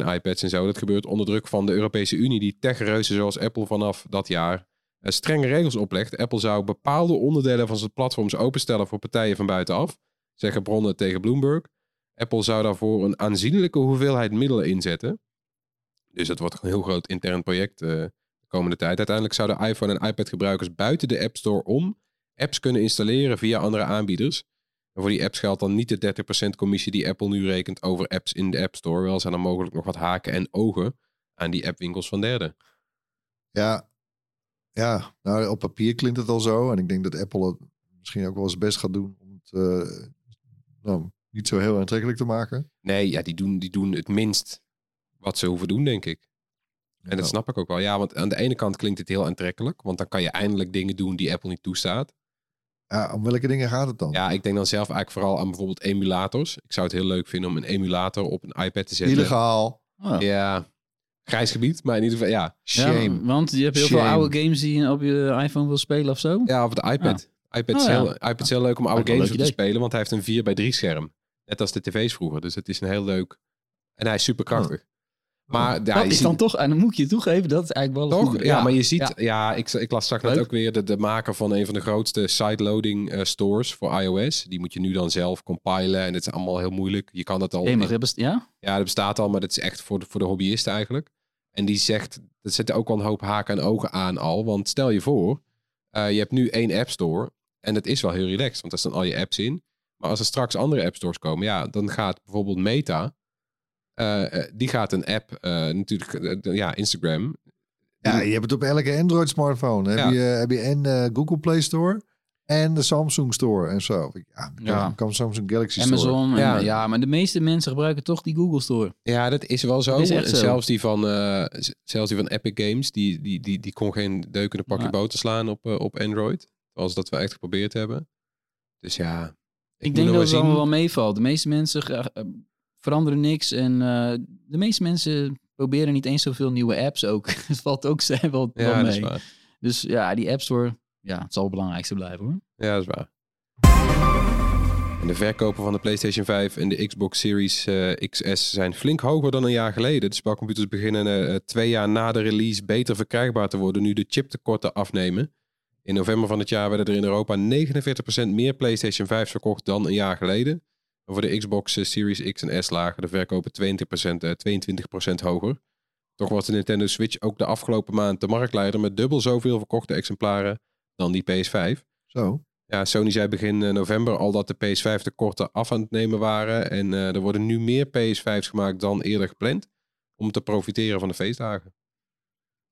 en iPads en zo. Dat gebeurt onder druk van de Europese Unie, die techreuzen zoals Apple vanaf dat jaar eh, strenge regels oplegt. Apple zou bepaalde onderdelen van zijn platforms openstellen voor partijen van buitenaf, zeggen bronnen tegen Bloomberg. Apple zou daarvoor een aanzienlijke hoeveelheid middelen inzetten. Dus dat wordt een heel groot intern project eh, de komende tijd. Uiteindelijk zouden iPhone en iPad gebruikers buiten de App Store om apps kunnen installeren via andere aanbieders. En voor die apps geldt dan niet de 30% commissie die Apple nu rekent over apps in de App Store. Wel zijn er mogelijk nog wat haken en ogen aan die appwinkels van derden. Ja. Ja, nou op papier klinkt het al zo. En ik denk dat Apple het misschien ook wel eens best gaat doen om het eh, nou, niet zo heel aantrekkelijk te maken. Nee, ja, die doen, die doen het minst wat ze hoeven doen, denk ik. En dat snap ik ook wel. Ja, want aan de ene kant klinkt het heel aantrekkelijk. Want dan kan je eindelijk dingen doen die Apple niet toestaat. Ja, om welke dingen gaat het dan? Ja, ik denk dan zelf eigenlijk vooral aan bijvoorbeeld emulators. Ik zou het heel leuk vinden om een emulator op een iPad te zetten. Illegaal. Oh. Ja, grijs gebied, maar in ieder geval, ja. Shame. Ja, want je hebt heel veel oude games die je op je iPhone wil spelen of zo. Ja, of de iPad. iPad, is Oh, ja. heel, iPad is heel leuk om oude games op te spelen, want hij heeft een 4 bij 3 scherm. Net als de tv's vroeger. Dus het is een heel leuk... En hij is super krachtig. Maar ja, dat is ziet- dan toch, en dan moet je toegeven, dat is eigenlijk wel Toch? goede. Ja, maar je ziet... ja. Ja, ik, ik las straks net ook weer de, de maker van een van de grootste sideloading eh, stores voor iOS. Die moet je nu dan zelf compilen en het is allemaal heel moeilijk. Je kan het al... Hey, maar dat ja? Ja, dat bestaat al, maar dat is echt voor de, voor de hobbyisten eigenlijk. En die zegt, er zitten ook wel een hoop haken en ogen aan al. Want stel je voor, eh, je hebt nu één App Store. En dat is wel heel relaxed, want daar staan al je apps in. Maar als er straks andere App Stores komen, ja, dan gaat bijvoorbeeld Meta... eh, eh, die gaat een app, eh, natuurlijk, ja, Instagram. Ja, je hebt het op elke Android smartphone. Heb, Ja. je, heb je en eh, Google Play Store en de Samsung Store en zo. Ja, kan, Ja. kan Samsung Galaxy Store. Amazon. en- Ja. Ja. maar de meeste mensen gebruiken toch die Google Store. Ja, dat is wel zo. Is zo. Zelfs, die van, eh, zelfs die van Epic Games, die, die, die, die kon geen deukende pakje Ja. boter slaan op, op Android. Zoals dat we echt geprobeerd hebben. Dus ja, ik, denk dat het allemaal wel meevalt. De meeste mensen veranderen niks. En eh, de meeste mensen proberen niet eens zoveel nieuwe apps ook. Het valt ook wel, wel Ja, is mee. Dus ja, die App Store, ja, het zal het belangrijkste blijven hoor. Ja, dat is waar. En de verkopen van de PlayStation 5 en de Xbox Series eh, XS zijn flink hoger dan een jaar geleden. De spelcomputers beginnen eh, twee jaar na de release beter verkrijgbaar te worden nu de chiptekorten afnemen. In november van het jaar werden er in Europa 49% meer PlayStation 5's verkocht dan een jaar geleden. En voor de Xbox eh, Series X en S lagen de verkopen 20%, eh, 22% hoger. Toch was de Nintendo Switch ook de afgelopen maand de marktleider met dubbel zoveel verkochte exemplaren dan die PS5. Zo. Ja, Sony zei begin eh, november al dat de PS5 tekorten af aan het nemen waren. En eh, er worden nu meer PS5's gemaakt dan eerder gepland. Om te profiteren van de feestdagen.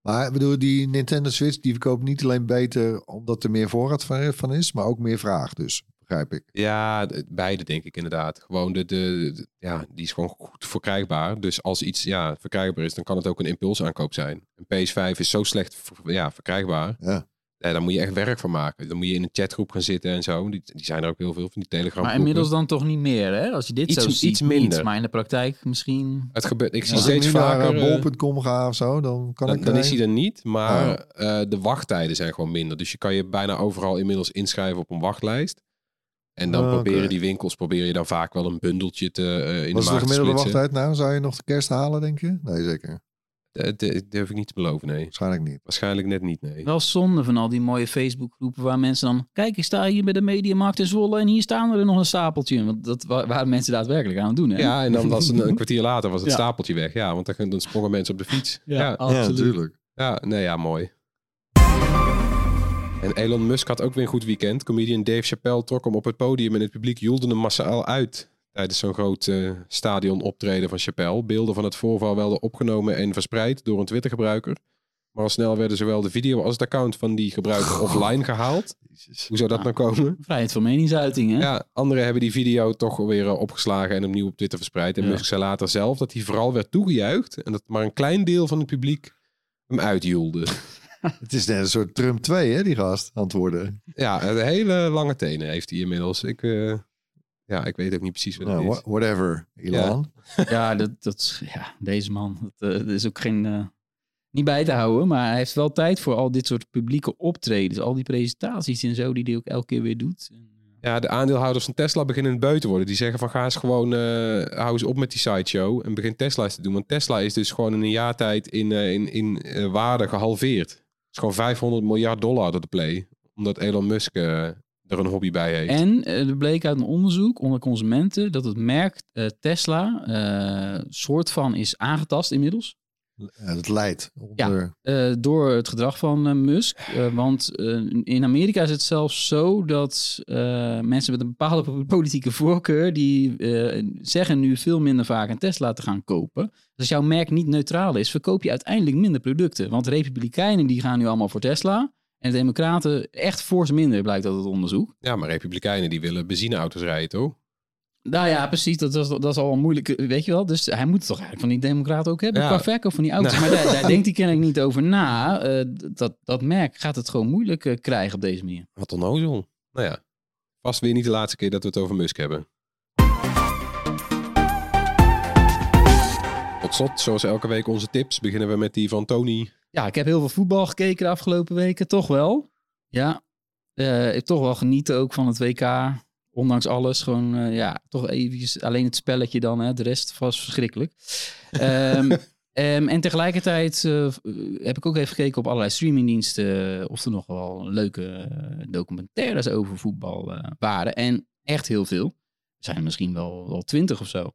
Maar bedoel, die Nintendo Switch die verkoopt niet alleen beter omdat er meer voorraad van is, maar ook meer vraag dus, begrijp ik. Ja, beide denk ik inderdaad. Gewoon de, de, de- ja, die is gewoon goed verkrijgbaar. Dus als iets ja, verkrijgbaar is, dan kan het ook een impulsaankoop zijn. Een PS5 is zo slecht ver- ja, verkrijgbaar. Ja. Ja, daar moet je echt werk van maken. Dan moet je in een chatgroep gaan zitten en zo. Die, die zijn er ook heel veel van die telegram Maar inmiddels dan toch niet meer, hè? Als je dit Iets- zo ziet, iets minder. niet, maar in de praktijk misschien... Het gebeurt, ik zie Als ik steeds nu vaker... naar eh, bol.com ga of zo, dan kan dan, ik... dan eh, is hij er niet, maar eh, de wachttijden zijn gewoon minder. Dus je kan je bijna overal inmiddels inschrijven op een wachtlijst. En dan Oh, proberen die winkels proberen je dan vaak wel een bundeltje te, eh, in Wat is de de maag te gemiddelde splitsen. wachttijd nou? Zou je nog de kerst halen, denk je? Nee, zeker. Dat, durf ik niet te beloven, nee. Waarschijnlijk niet. Waarschijnlijk net niet, nee. Wel zonde van al die mooie Facebookgroepen waar mensen dan... Kijk, ik sta hier bij de Mediamarkt in Zwolle en hier staan er nog een stapeltje. Want dat wa- waren mensen daadwerkelijk aan het doen, hè? Ja, en dan was een, een kwartier later was het Ja. stapeltje weg. Ja, want dan, dan sprongen mensen op de fiets. Ja, Ja, ja, absoluut. natuurlijk. nee, ja, mooi. En Elon Musk had ook weer een goed weekend. Comedian Dave Chappelle trok hem op het podium en het publiek joelde hem massaal uit. Tijdens zo'n groot eh, stadion optreden van Chappelle. Beelden van het voorval werden opgenomen en verspreid door een Twitter-gebruiker. Maar al snel werden zowel de video als het account van die gebruiker offline gehaald. Jezus. Hoe zou dat nou komen? Vrijheid van meningsuiting, hè? Ja, anderen hebben die video toch weer eh, opgeslagen en opnieuw op Twitter verspreid. En Ja. Musk zei later zelf dat hij vooral werd toegejuicht. En dat maar een klein deel van het publiek hem uitjoelde. Het is net een soort Trump 2, hè, die gast, aan het worden. Ja, een hele lange tenen heeft hij inmiddels. Ik, eh, ja, ik weet ook niet precies wat het Nou, is. wha- whatever, Elon. Ja, dat, dat, ja deze man, dat, eh, dat is ook geen... eh, niet bij te houden, maar hij heeft wel tijd voor al dit soort publieke optredens. Al die presentaties en zo die hij ook elke keer weer doet. Ja, de aandeelhouders van Tesla beginnen beu te worden. Die zeggen van ga eens gewoon, eh hou eens op met die sideshow en begin Tesla's te doen. Want Tesla is dus gewoon in een jaar tijd in, in, in waarde gehalveerd. Is gewoon 500 miljard dollar door de play. Omdat Elon Musk eh, er een hobby bij heeft. En eh, er bleek uit een onderzoek onder consumenten dat het merk eh, Tesla soort van is aangetast inmiddels. Ja, dat leidt onder... Eh, door het gedrag van eh, Musk. Eh, want eh, in Amerika is het zelfs zo dat eh, mensen met een bepaalde po- politieke voorkeur... die eh, zeggen nu veel minder vaak een Tesla te gaan kopen. Dus als jouw merk niet neutraal is, verkoop je uiteindelijk minder producten. Want republikeinen die gaan nu allemaal voor Tesla... En de democraten echt fors minder, blijkt uit het onderzoek. Ja, maar republikeinen die willen benzineauto's rijden, toch? Nou ja, precies. Dat, dat, is- dat is al een moeilijke, weet je wel. Dus hij moet het toch eigenlijk van die democraten ook hebben Ja. qua verkoop van die auto's. Maar daar, daar denkt hij kennelijk niet over na. Eh, dat, dat merk gaat het gewoon moeilijk eh, krijgen op deze manier. Wat onnozel. Nou ja, vast weer niet de laatste keer dat we het over Musk hebben. Tot slot, zoals elke week onze tips, beginnen we met die van Tony. Ja, ik heb heel veel voetbal gekeken de afgelopen weken, toch wel. Ja, Eh, ik heb toch wel genieten ook van het WK. Ondanks alles, gewoon eh, ja, toch eventjes alleen het spelletje dan. Hè. De rest was verschrikkelijk. Ehm, ehm, en tegelijkertijd eh, heb ik ook even gekeken op allerlei streamingdiensten eh, of er nog wel leuke eh, documentaires over voetbal eh, waren. En echt heel veel. Er zijn er misschien wel, wel twintig of zo.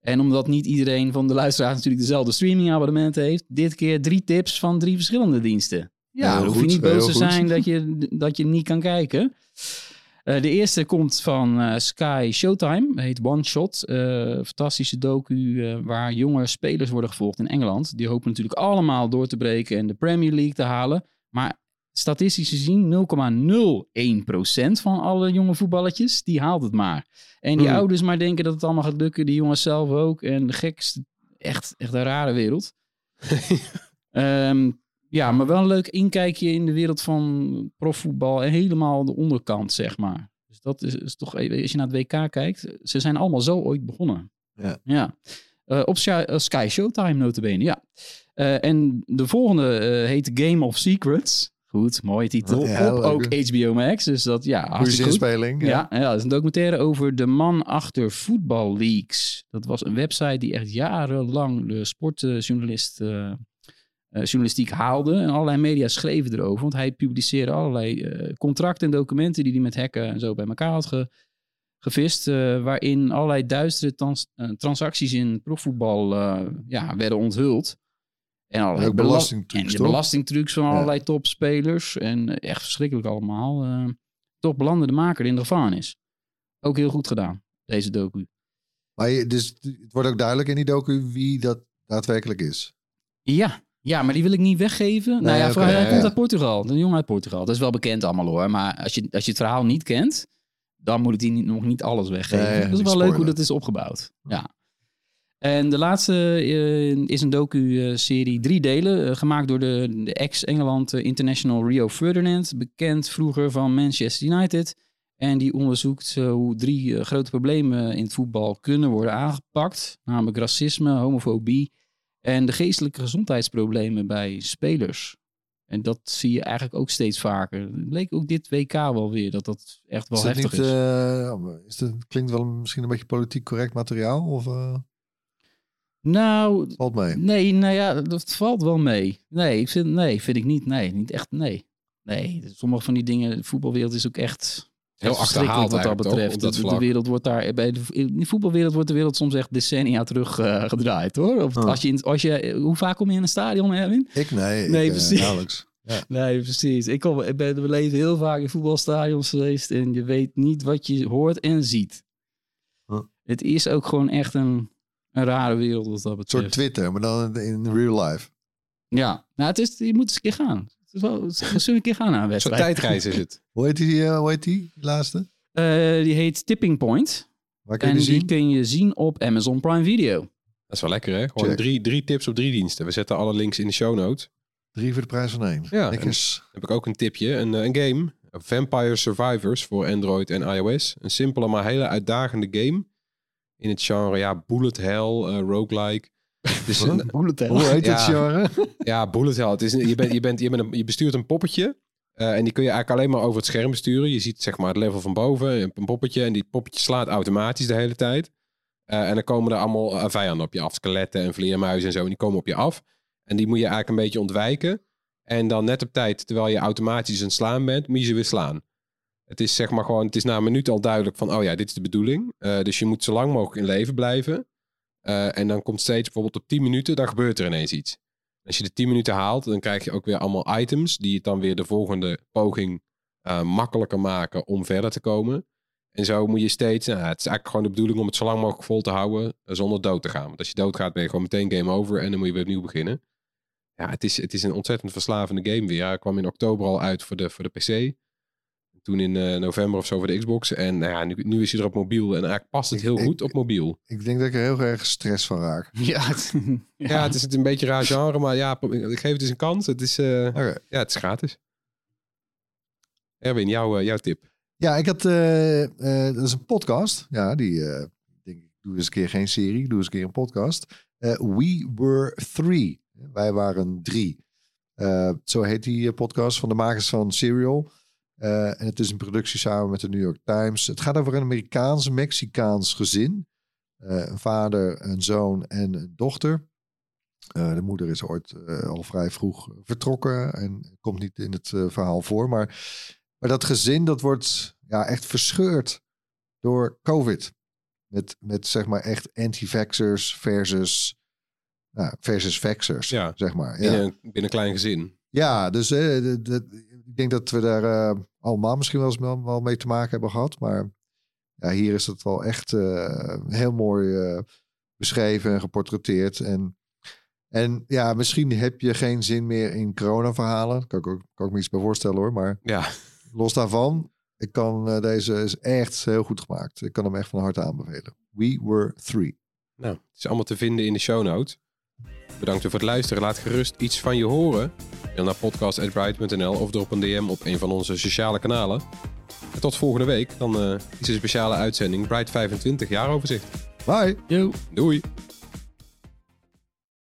En omdat niet iedereen van de luisteraars natuurlijk dezelfde streamingabonnementen heeft, dit keer drie tips van drie verschillende diensten. Ja, hoef je niet boos te zijn dat je, dat je niet kan kijken. Eh, de eerste komt van eh, Sky Showtime, heet One Shot. Eh, fantastische docu waar jonge spelers worden gevolgd in Engeland. Die hopen natuurlijk allemaal door te breken en de Premier League te halen. Maar statistisch gezien 0,01% van alle jonge voetballetjes, die haalt het maar. En die Hmm. ouders maar denken dat het allemaal gaat lukken. Die jongens zelf ook. En de gekste, echt, echt een rare wereld. Ehm, ja, maar wel een leuk inkijkje in de wereld van profvoetbal. En helemaal de onderkant, zeg maar. Dus dat is, is toch, als je naar het WK kijkt, ze zijn allemaal zo ooit begonnen. Ja. ja. Eh, op Sky, eh, Sky Showtime notabene, ja. Eh, en de volgende heet Game of Secrets. Goed, mooie titel. Ja, op ook HBO Max, dus dat, ja, hartstikke goed. Ja, ja, dat is een documentaire over de man achter Football Leaks. Dat was een website die echt jarenlang de sportjournalist, journalistiek haalde. En allerlei media schreven erover. Want hij publiceerde allerlei eh, contracten en documenten die hij met hacken en zo bij elkaar had ge- gevist. eh, waarin allerlei duistere trans- eh, transacties in profvoetbal eh, ja, werden onthuld. En allerlei Ook bela- belastingtrucs, en de belastingtrucs van Ja. allerlei topspelers. En eh, echt verschrikkelijk allemaal. eh toch belandde de maker in de gevangenis. Ook heel goed gedaan, deze docu. Maar je, dus het wordt ook duidelijk in die docu wie dat daadwerkelijk is. Ja, ja, maar die wil ik niet weggeven. nou ja, voor- hij ja, komt ja. uit Portugal. Een jongen uit Portugal. Dat is wel bekend allemaal hoor. Maar als je, als je het verhaal niet kent, dan moet ik die niet, nog niet alles weggeven. Nee, dat is wel leuk hoe dat is opgebouwd. Ja. En de laatste eh, is een docu-serie, drie delen, eh, gemaakt door de, de ex-Engeland eh, International Rio Ferdinand, bekend vroeger van Manchester United. En die onderzoekt hoe drie grote problemen in het voetbal kunnen worden aangepakt, namelijk racisme, homofobie en de geestelijke gezondheidsproblemen bij spelers. En dat zie je eigenlijk ook steeds vaker. Het bleek ook dit WK wel weer dat dat echt wel is heftig niet, is. eh, is dat, klinkt wel misschien een beetje politiek correct materiaal? Of eh, nou, valt mee? Nee, nou ja, dat valt wel mee. Nee, ik vind, nee, vind ik niet. Nee, niet echt. Nee. Nee, sommige van die dingen, de voetbalwereld is ook echt Heel achterhaald wat dat toch, betreft. op dat de, wereld wordt daar, bij de, in de voetbalwereld wordt de wereld soms echt decennia terug eh, gedraaid hoor. Of Oh. als je, in- als je, hoe vaak kom je in een stadion, Erwin? Ik nee. Nee, ik, eh, precies. nauwelijks. Nee, precies. Ik, kom, ik ben we leven heel vaak in voetbalstadions geweest en je weet niet wat je hoort en ziet. Huh. Het is ook gewoon echt een, een rare wereld wat dat Een betreft. soort Twitter, maar dan in real life. Ja, nou, het is, je moet eens een keer gaan. Het is wel, we zullen een keer gaan naar een Zo'n wedstrijd. tijdreis is het. Hoe heet die, eh, hoe heet die, die laatste? Eh, die heet Tipping Point. Waar kun je En die kun je zien op Amazon Prime Video. Dat is wel lekker, hè? Gewoon Check. drie, drie tips op drie diensten. We zetten alle links in de show notes. Drie voor de prijs van één. Ja, Lekkers. heb ik ook een tipje. Een, eh, een game. Vampire Survivors voor Android en iOS. Een simpele maar hele uitdagende game. In het genre, ja, bullet hell, eh, roguelike. Dus een, Hoe heet het Ja. genre? ja, bullet hell. Het is, je, bent, je, bent, je, bent een- je bestuurt een poppetje. eh, en die kun je eigenlijk alleen maar over het scherm besturen. Je ziet zeg maar het level van boven. Een poppetje. En die poppetje slaat automatisch de hele tijd. Eh, en dan komen er allemaal eh, vijanden op je af. Skeletten en vleermuizen en zo. En die komen op je af. En die moet je eigenlijk een beetje ontwijken. En dan net op tijd, terwijl je automatisch aan het slaan bent, moet je ze weer slaan. Het is zeg maar gewoon, het is na een minuut al duidelijk van, oh ja, dit is de bedoeling. Dus je moet zo lang mogelijk in leven blijven. Eh, en dan komt steeds bijvoorbeeld op 10 minuten, dan gebeurt er ineens iets. Als je de 10 minuten haalt, dan krijg je ook weer allemaal items die het dan weer de volgende poging eh, makkelijker maken om verder te komen. En zo moet je steeds, nou, het is eigenlijk gewoon de bedoeling om het zo lang mogelijk vol te houden eh, zonder dood te gaan. Want als je doodgaat ben je gewoon meteen game over en dan moet je weer opnieuw beginnen. Ja, het is, het is een ontzettend verslavende game weer. Hij kwam in oktober al uit voor de, voor de PC. Toen in eh, november of zo voor de Xbox. En nou ja, nu, nu is hij er op mobiel. En eigenlijk past het heel Ik- goed op mobiel. Ik denk dat ik er heel erg stress van raak. Ja, het, Ja, het is een beetje een raar genre. Maar ja, ik geef het eens een kans. Het is, eh, ja, het is gratis. Erwin, jouw, eh, jouw tip. Ja, ik had, eh, eh, dat is een podcast. Ja, die, eh, ik denk ik, doe eens een keer geen serie, doe eens een keer een podcast. Eh, We Were Three. Wij waren drie. Eh, zo heet die podcast van de makers van Serial. Eh, en het is een productie samen met de New York Times. Het gaat over een Amerikaans-Mexicaans gezin. Eh, een vader, een zoon en een dochter. Eh, de moeder is ooit al vrij vroeg vertrokken en komt niet in het verhaal voor. Maar, maar dat gezin dat wordt ja, echt verscheurd door COVID. Met, met zeg maar echt anti-vaxxers versus, nou, versus vaxxers, Ja. zeg maar. Binnen, Ja, een, binnen een klein gezin. ja dus eh, ik denk dat we daar eh, allemaal misschien wel eens wel, mee te maken hebben gehad. Maar ja, hier is het wel echt eh, heel mooi eh, beschreven en geportretteerd. En, en ja, misschien heb je geen zin meer in corona-verhalen. Kan ik, ook, kan ik me iets bij voorstellen hoor. Maar Ja, los daarvan, ik kan, deze is echt heel goed gemaakt. Ik kan hem echt van harte aanbevelen. We Were Three. nou, het is allemaal te vinden in de show notes. Bedankt voor het luisteren. Laat gerust iets van je horen. Mail naar podcast.bright.nl of drop een DM op een van onze sociale kanalen. En tot volgende week. Dan eh, is een speciale uitzending Bright 25 jaaroverzicht. Bye! Yo. Doei!